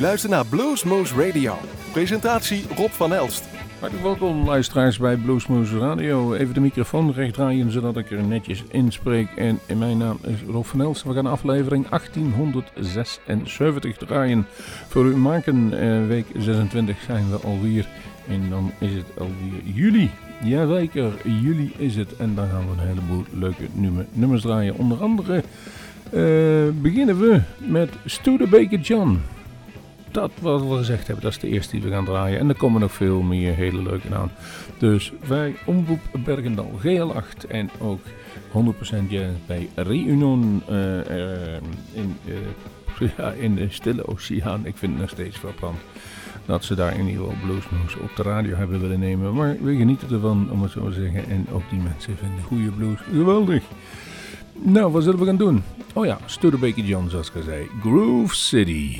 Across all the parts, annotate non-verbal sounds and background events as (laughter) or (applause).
luistert naar Bluesmoose Radio. Presentatie Rob van Elst. Hartelijk welkom luisteraars bij Bluesmoose Radio. Even de microfoon recht draaien zodat ik er netjes inspreek. En mijn naam is Rob van Elst. We gaan aflevering 1876 draaien. Voor u maken, eh, week 26 zijn we alweer. En dan is het alweer juli. Jazeker, juli is het. En dan gaan we een heleboel leuke nummers draaien. Onder andere uh, beginnen we met Studebaker John dat wat we gezegd hebben, dat is de eerste die we gaan draaien. En er komen nog veel meer hele leuke aan. Dus wij, Omroep Bergendal GL8 en ook 100% jazz bij Reunion uh, in, uh, (laughs) ja, in de Stille Oceaan. Ik vind het nog steeds frappant dat ze daar in ieder geval bluesmoes op de radio hebben willen nemen. Maar we genieten ervan, om het zo te zeggen. En ook die mensen vinden goede blues geweldig. Nou, wat zullen we gaan doen? Oh ja, Studebaker John, zoals ik zei. Groove City.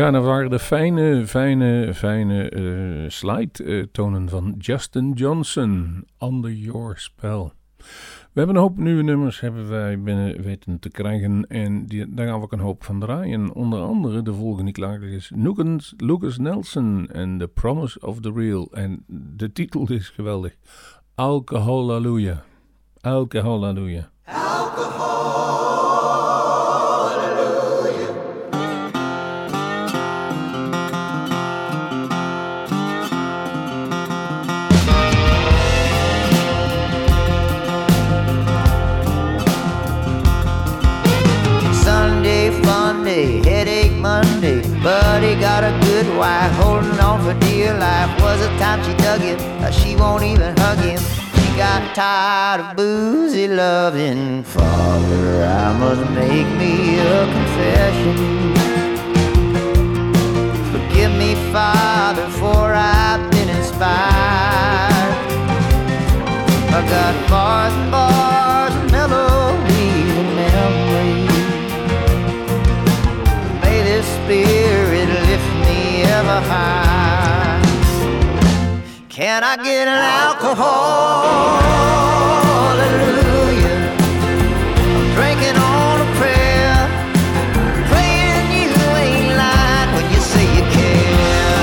Ja, dat waren de fijne, fijne, fijne uh, slide-tonen van Justin Johnson, Under Your Spell. We hebben een hoop nieuwe nummers hebben wij binnen weten te krijgen en die, daar gaan we ook een hoop van draaien. Onder andere de volgende klaar is Lucas, Lucas Nelson en The Promise of the Real. En de titel is geweldig. Alcohol Hallelujah. Alcohol Hallelujah. But life. Was a time she dug him, she won't even hug him. She got tired of boozy loving. Father, I must make me a confession. Forgive me, Father, for I've been inspired. I got bars and bars and melodies and memories. May this spirit lift me ever high. Can I get an alcohol? Hallelujah. I'm drinking on a prayer. Praying you ain't when you say you care.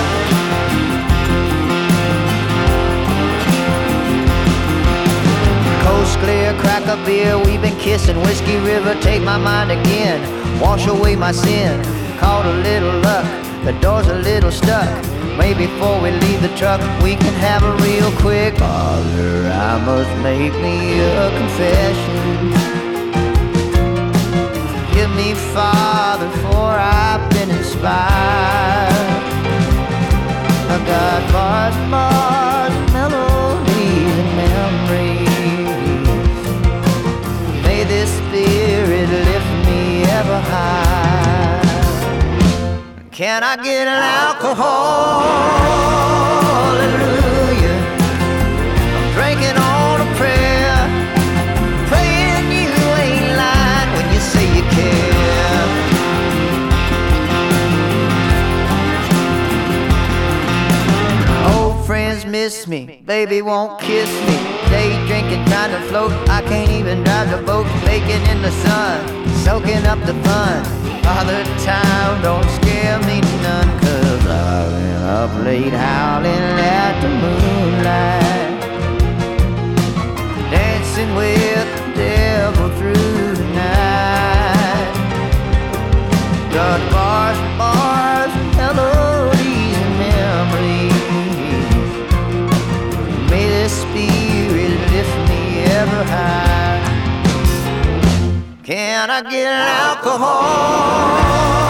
Coast clear, crack a beer. We've been kissing. Whiskey River, take my mind again. Wash away my sin. Caught a little luck. The door's a little stuck. Maybe before we leave the truck, we can have a real quick. Father, I must make me a confession. Can I get an alcohol? Me, baby won't kiss me. Day drinking, trying to float. I can't even drive the boat, baking in the sun, soaking up the fun. Father time don't scare me none, cause I've been up late howling at the moonlight. Ever high. Can I get an alcohol?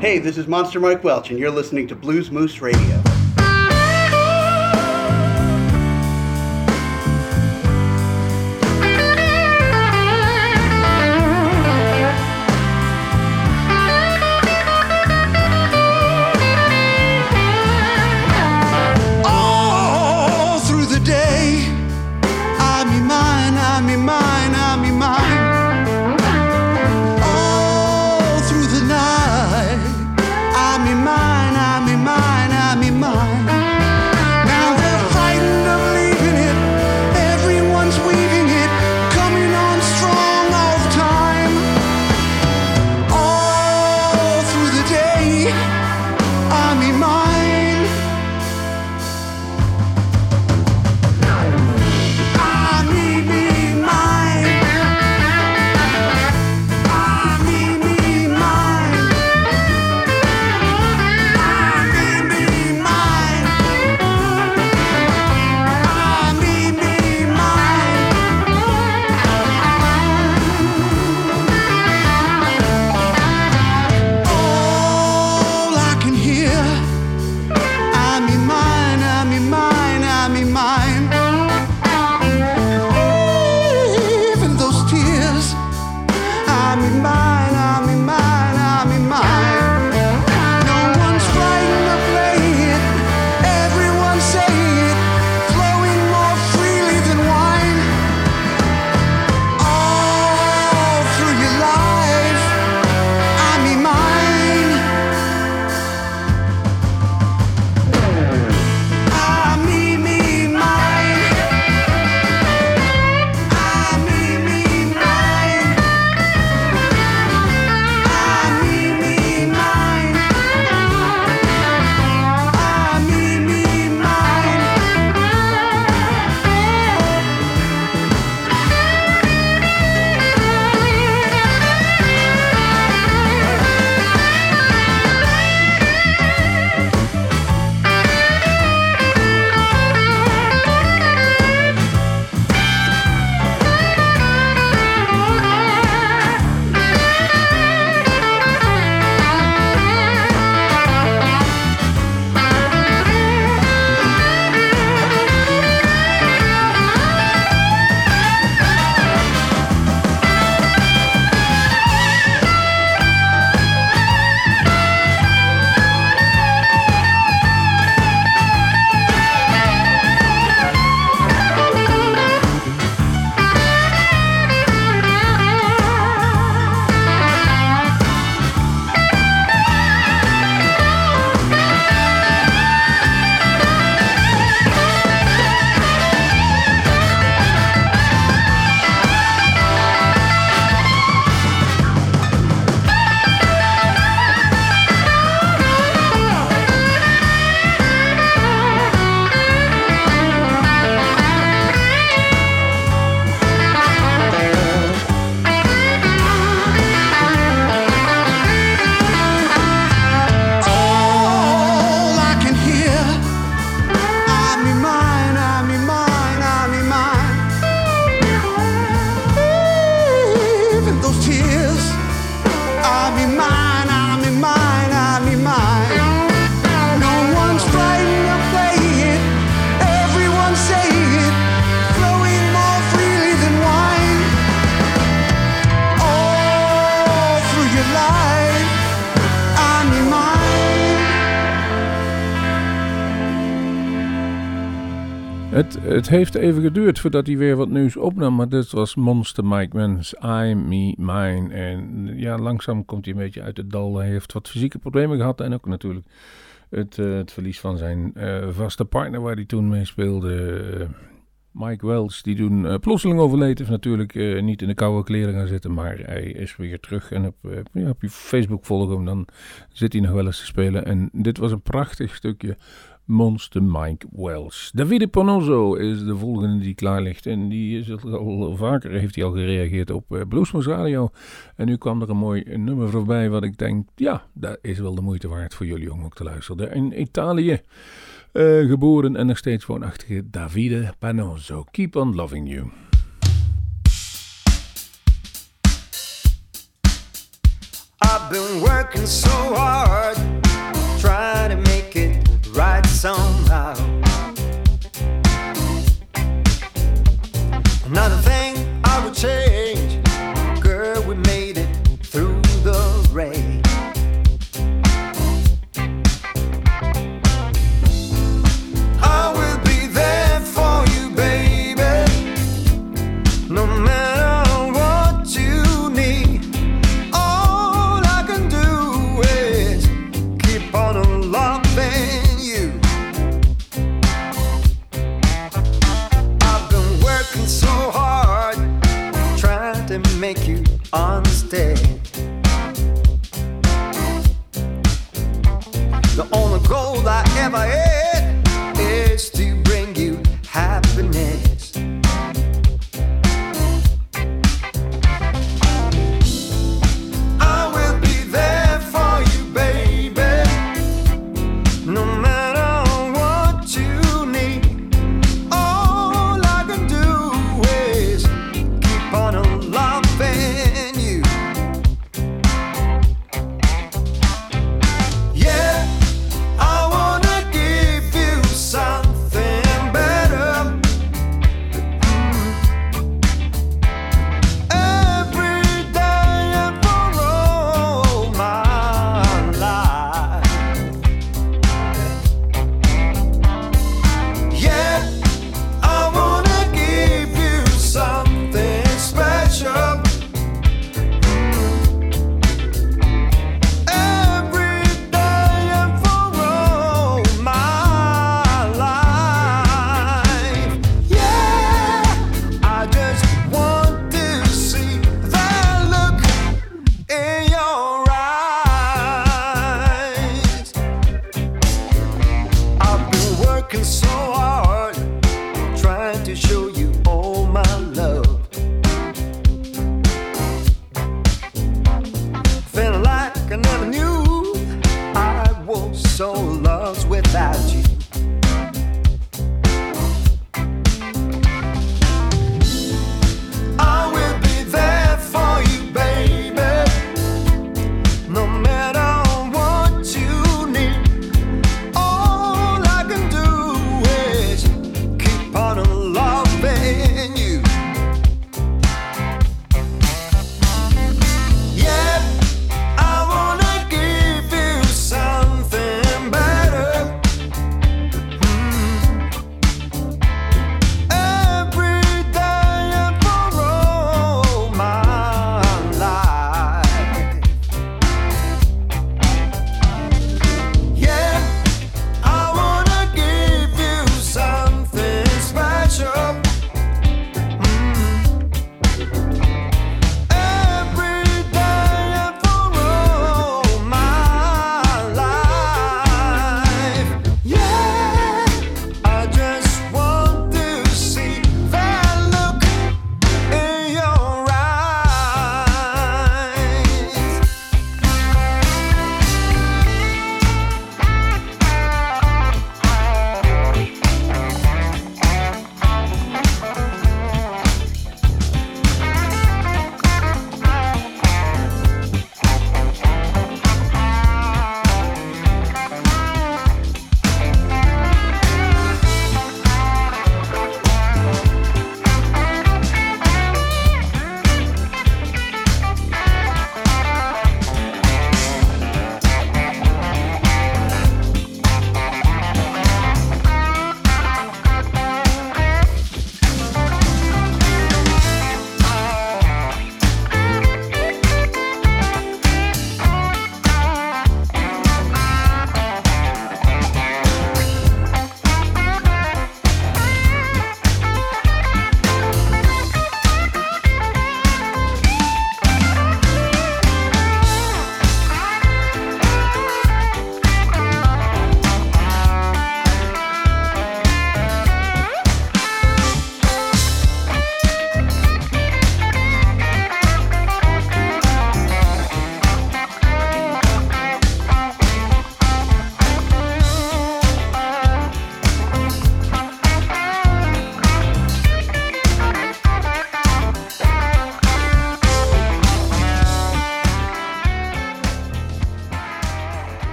Hey, this is Monster Mike Welch, and you're listening to Bluesmoose Radio. Heeft even geduurd voordat hij weer wat nieuws opnam, maar dit was Monster Mike Mans, I, Me, Mine. En ja, langzaam komt hij een beetje uit het dal. Hij heeft wat fysieke problemen gehad en ook natuurlijk het, uh, het verlies van zijn uh, vaste partner waar hij toen mee speelde. Uh, Mike Wells, die toen plotseling overleed, heeft natuurlijk niet in de koude kleren gaan zitten, maar hij is weer terug. En op, ja, op je Facebook volgen hem, dan zit hij nog wel eens te spelen. En dit was een prachtig stukje Monster Mike Wells. Davide Panozo is de volgende die klaar ligt. En die is al vaker heeft hij al gereageerd op uh, Bluesmoes Radio. En nu kwam er een mooi nummer voorbij wat ik denk, ja, dat is wel de moeite waard voor jullie om ook te luisteren. In Italië uh, geboren en nog steeds woonachtige Davide Panozo. Keep on loving you. I've been working so hard, trying somehow. Another thing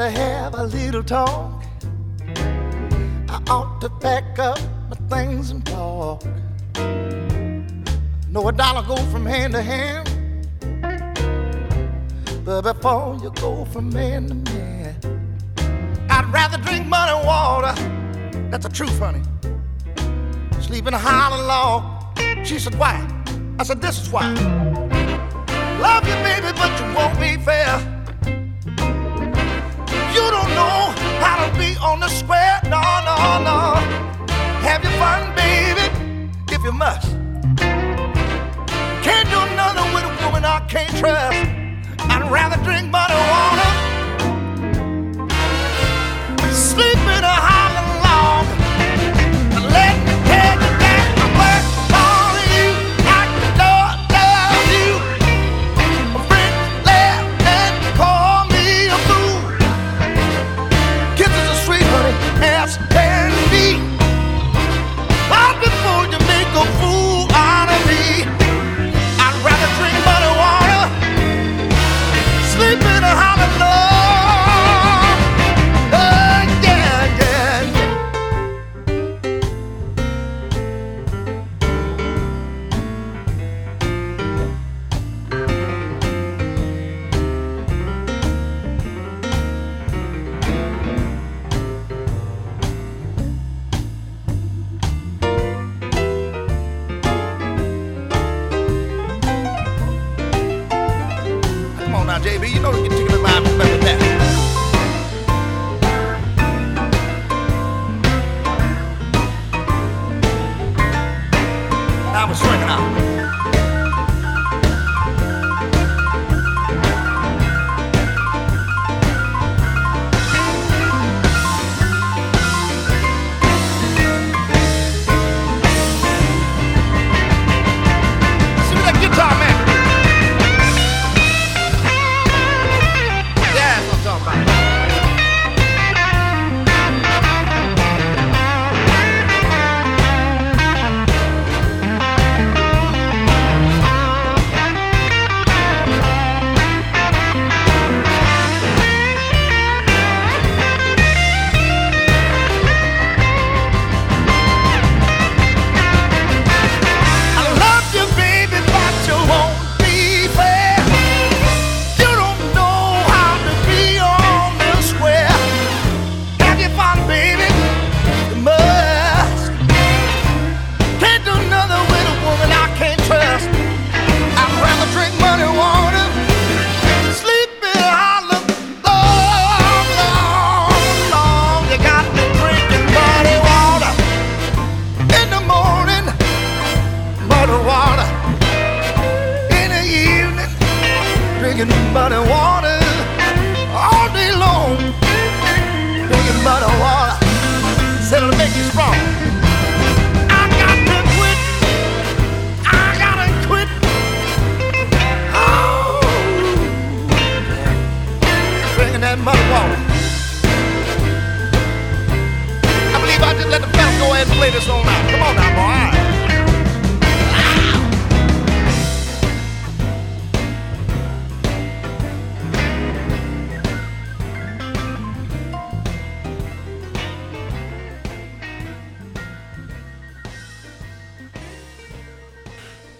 to have a little talk. I ought to pack up my things and talk. Know a dollar go from hand to hand. But before you go from man to man, I'd rather drink and water. That's the truth, honey. Sleep in a hollow log. She said, why? I said, this is why. Love you, baby, but you won't be fair. You don't know how to be on the square. No, no, no. Have your fun, baby, if you must. Can't do nothing with a woman I can't trust. I'd rather drink money and water.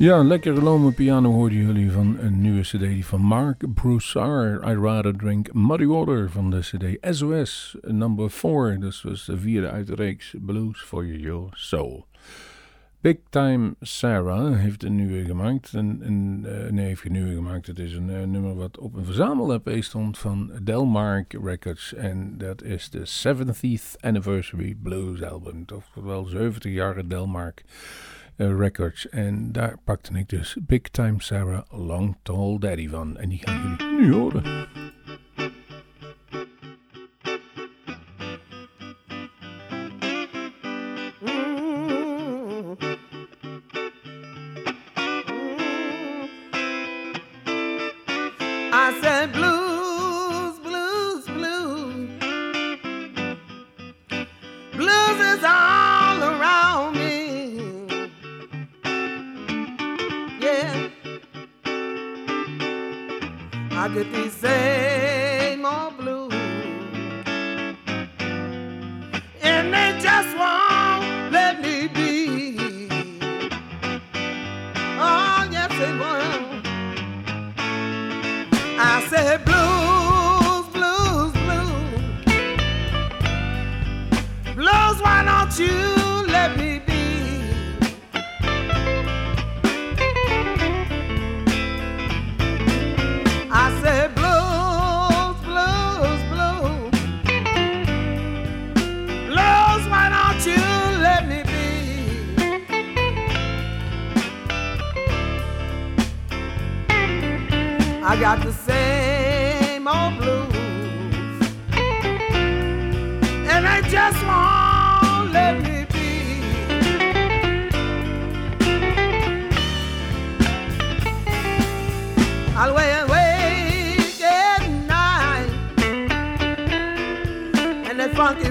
Ja, een lekkere lome piano hoorden jullie van een nieuwe cd die van Mark Broussard. I'd rather drink muddy water van de cd SOS number 4. Dat was de vierde uit de reeks Blues for Your Soul. Big Time Sarah heeft een nieuwe gemaakt. Nee, heeft geen nieuwe gemaakt. Het is een eh, nummer wat op een verzamel-LP stond van Delmark Records. En dat is de 70th Anniversary Blues Album. Oftewel 70 jaar Delmark Records. En daar pakte ik dus Big Time Sarah Long Tall Daddy van. En die gaan jullie nu horen. I got the same old blues, and they just won't let me be. I'll wait and wait at night, and that funky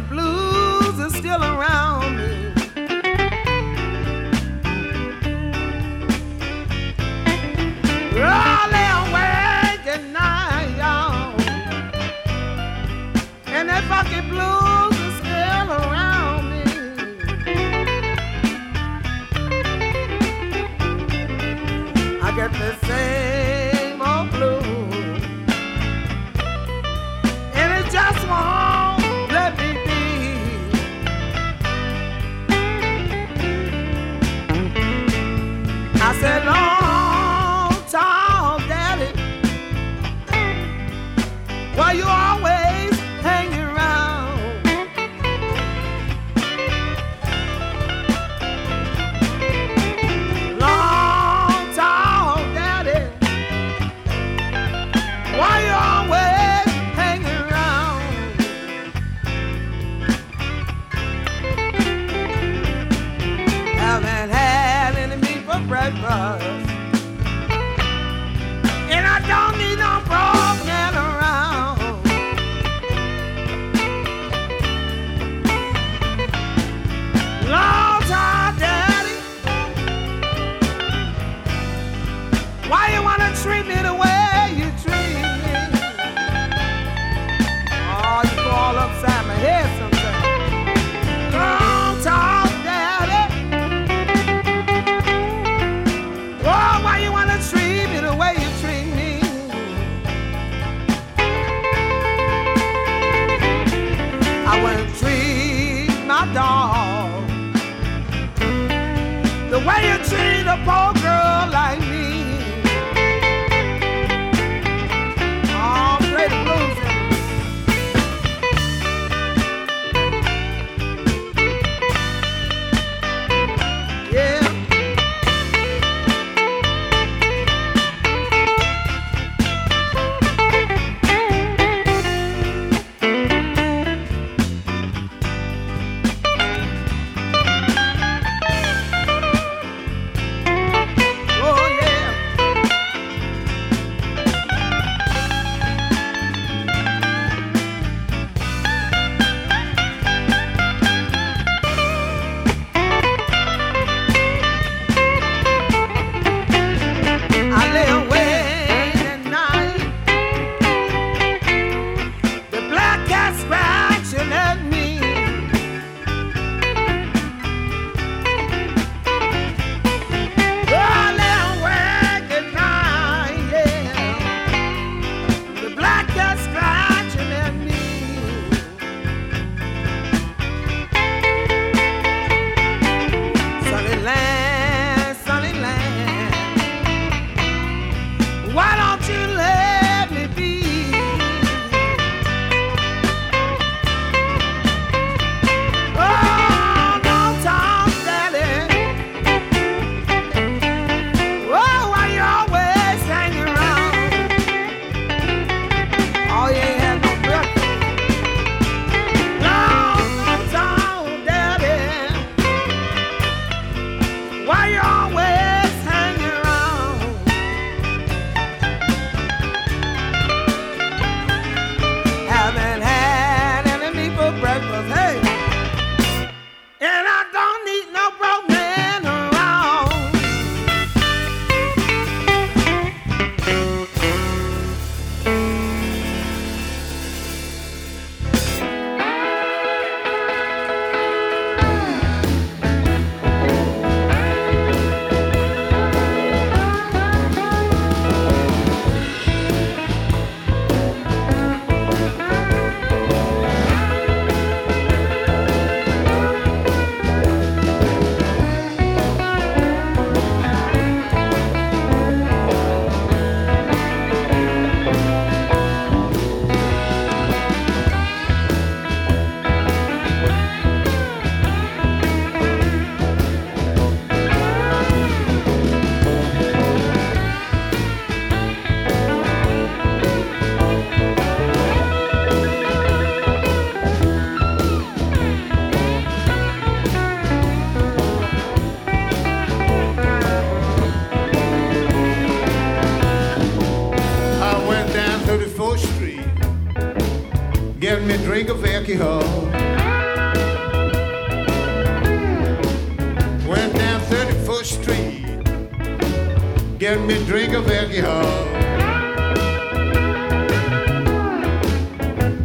drink.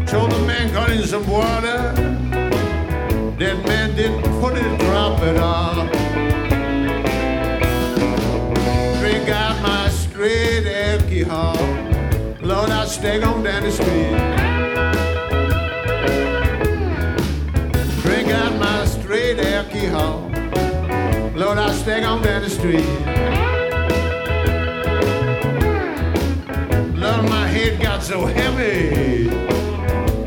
Told the man, got in some water. That man didn't put a drop at all. Drink out my straight alcohol. Lord, I stay on down the street. Drink out my straight alcohol. Lord, I stay on down the street. Head got so heavy.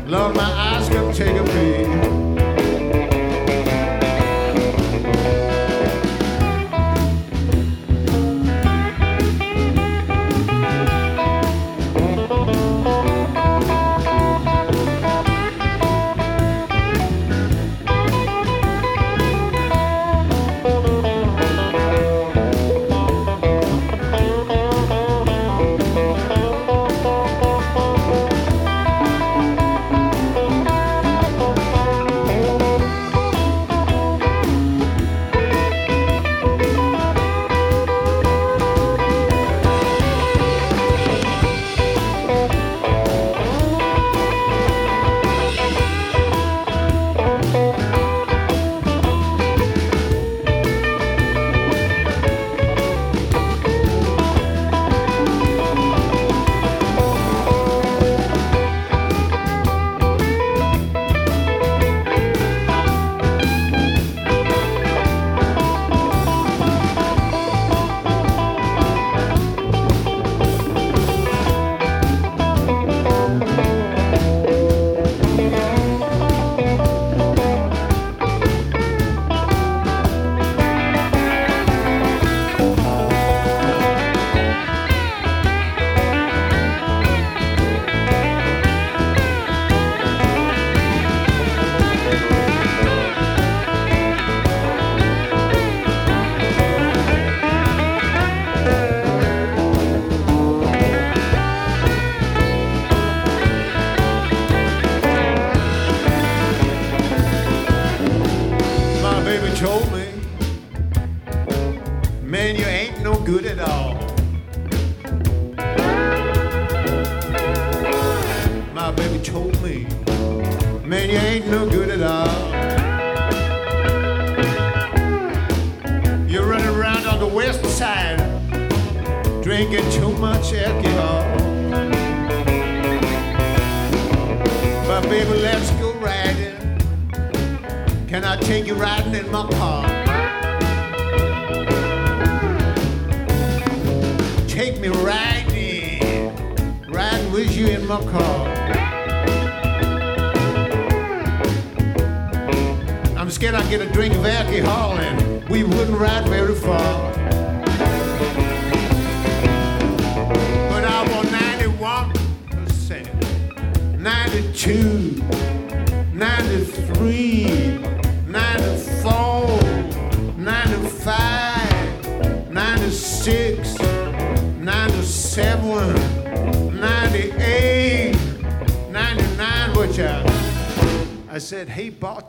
Lord, my eyes couldn't take a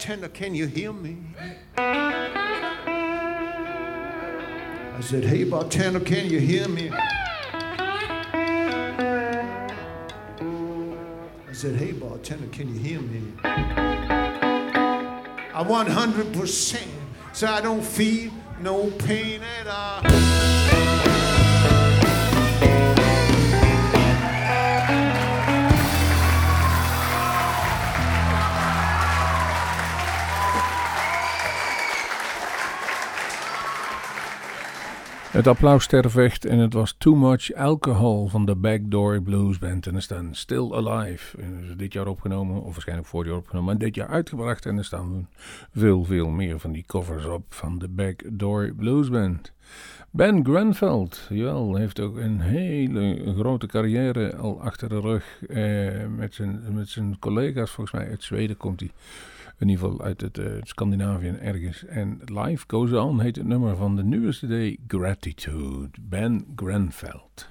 hey bartender, can you hear me? I said, hey bartender, can you hear me? I said, hey bartender, can you hear me? I 100% so I don't feel no pain at all. Het applaus stervecht en het was Too Much Alcohol van de Backdoor Blues Band. En er staan Still Alive. En is dit jaar opgenomen, of waarschijnlijk vorig jaar opgenomen, maar dit jaar uitgebracht. En er staan veel, veel meer van die covers op van de Backdoor Blues Band. Ben Grenfeld, jawel, heeft ook een hele grote carrière al achter de rug. Eh, met, zijn, met zijn collega's, volgens mij uit Zweden komt hij. In ieder geval uit het uh, Scandinavië ergens. En Life Goes On heet het nummer van de nieuwste CD Gratitude. Ben Grenfeld.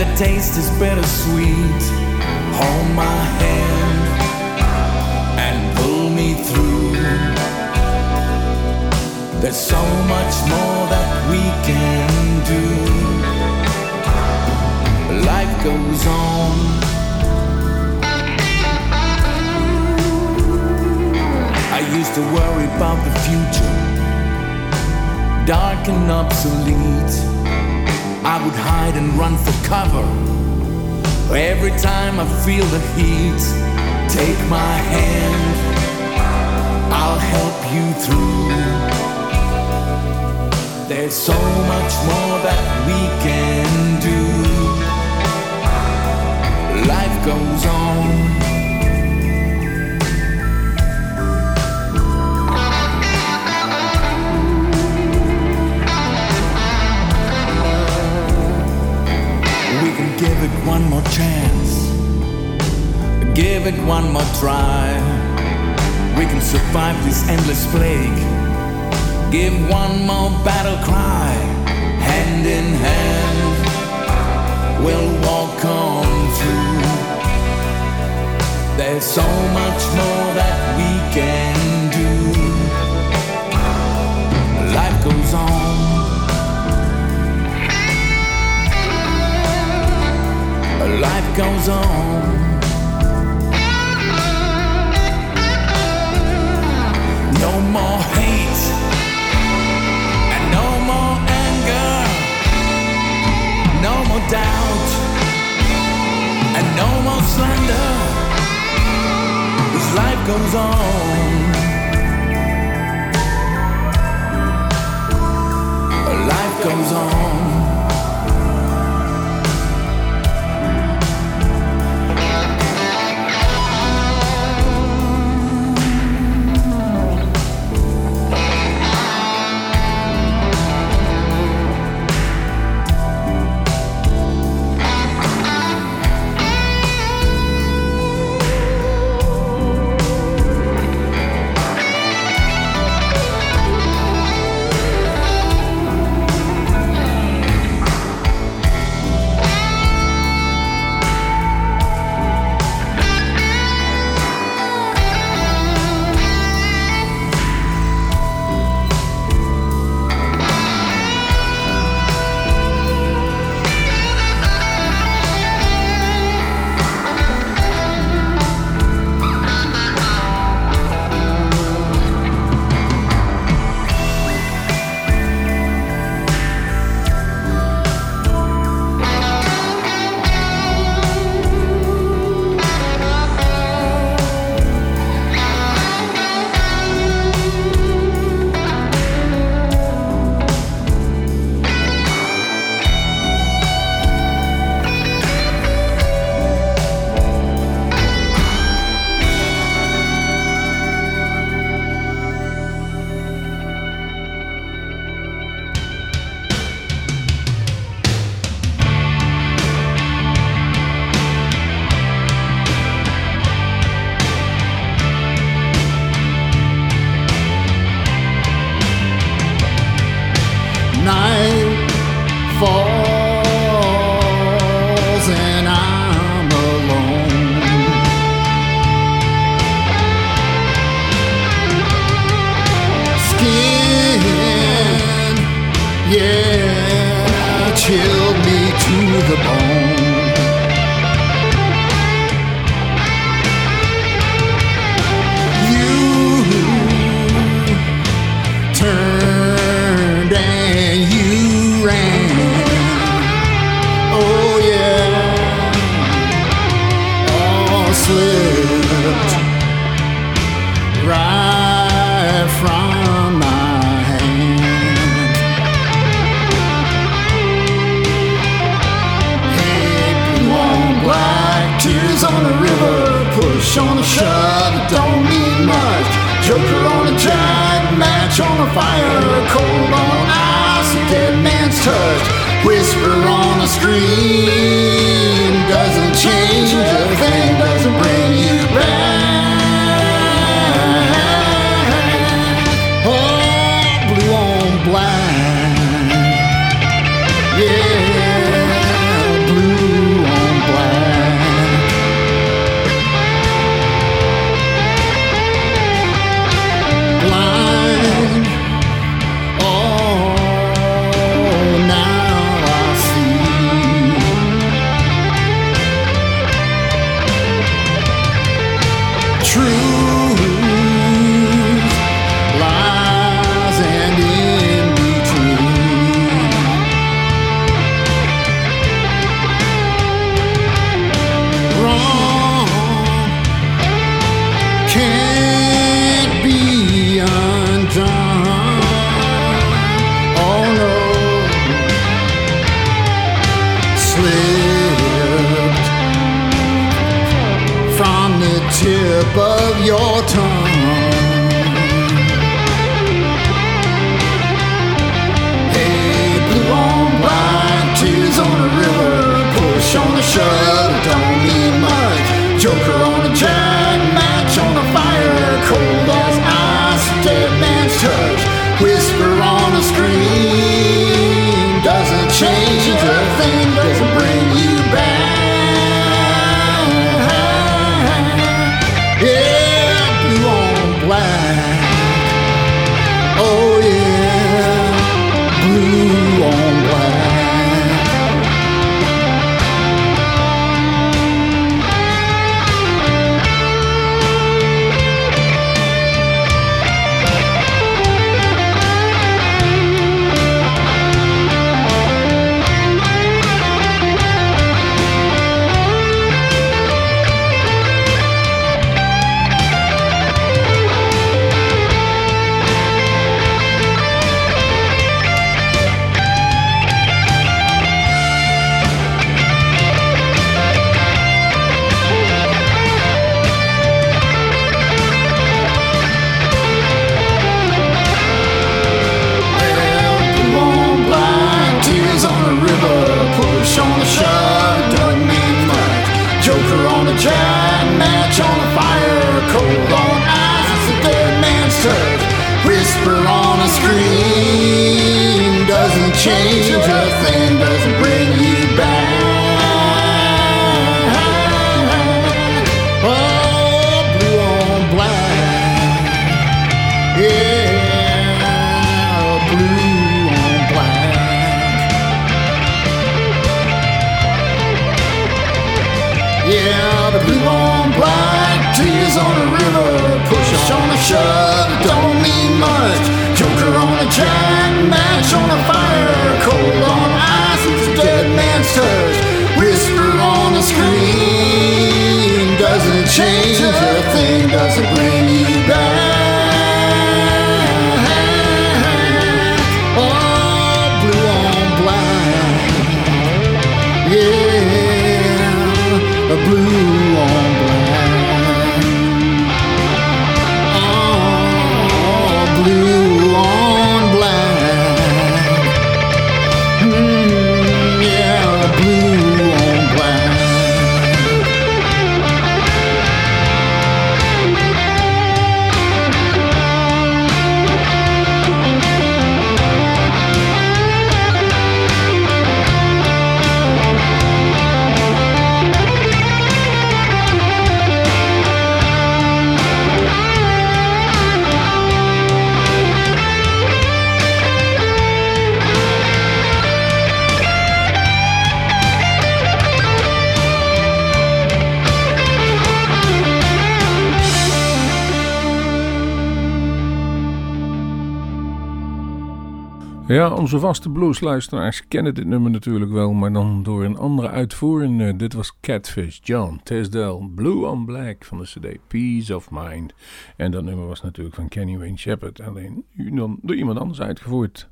The taste is bittersweet. Hold my hand and pull me through. There's so much more that we can do. Life goes on. I used to worry about the future, dark and obsolete. I would hide and run for cover. Every time I feel the heat, take my hand, I'll help you through. There's so much more that we can do. Life goes on. Give it one more chance, give it one more try. We can survive this endless plague. Give one more battle cry, hand in hand. We'll walk on through. There's so much more that we can do. Life goes on. Life goes on. No more hate and no more anger, no more doubt and no more slander. Life goes on. Life goes on. The bone. Joker on a giant match on a fire, cold on ice, a dead man's touch. Whisper on the screen doesn't change a thing, doesn't bring you screen doesn't change a thing, Jack, match on the fire, cold on ice, it's a dead man's touch. Whisper on the screen doesn't change a thing, doesn't bring you back. Ja, onze vaste bluesluisteraars kennen dit nummer natuurlijk wel, maar dan door een andere uitvoering. Eh, dit was Catfish, John Tisdale, Blue on Black van de CD Peace of Mind. En dat nummer was natuurlijk van Kenny Wayne Shepherd, alleen door iemand anders uitgevoerd.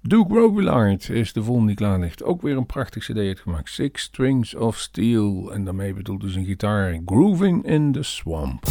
Duke Robillard is de volgende die klaar ligt. Ook weer een prachtig CD uitgemaakt. Six Strings of Steel. En daarmee bedoelt dus een gitaar. Grooving in the Swamp.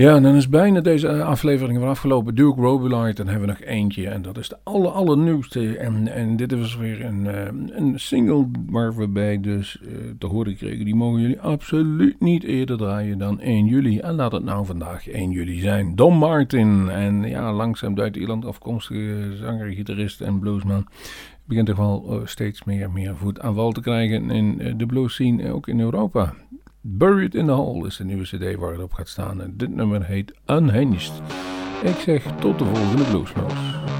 Ja, en dan is bijna deze eh, aflevering weer afgelopen. Duke Robillard, dan hebben we nog eentje. En dat is de aller, allernieuwste. En, en dit was weer een, eh, een single waar we bij dus eh, te horen kregen. Die mogen jullie absoluut niet eerder draaien dan 1 juli. En laat het nou vandaag 1 juli zijn. Don Martin. En ja, langzaam uit Ierland afkomstige zanger, gitarist en bluesman. Begint toch wel steeds meer, meer voet aan wal te krijgen in de blues scene, ook in Europa. Buried in the Hole is de nieuwe cd waar het op gaat staan. En dit nummer heet Unhinged. Ik zeg tot de volgende Bluesmoes.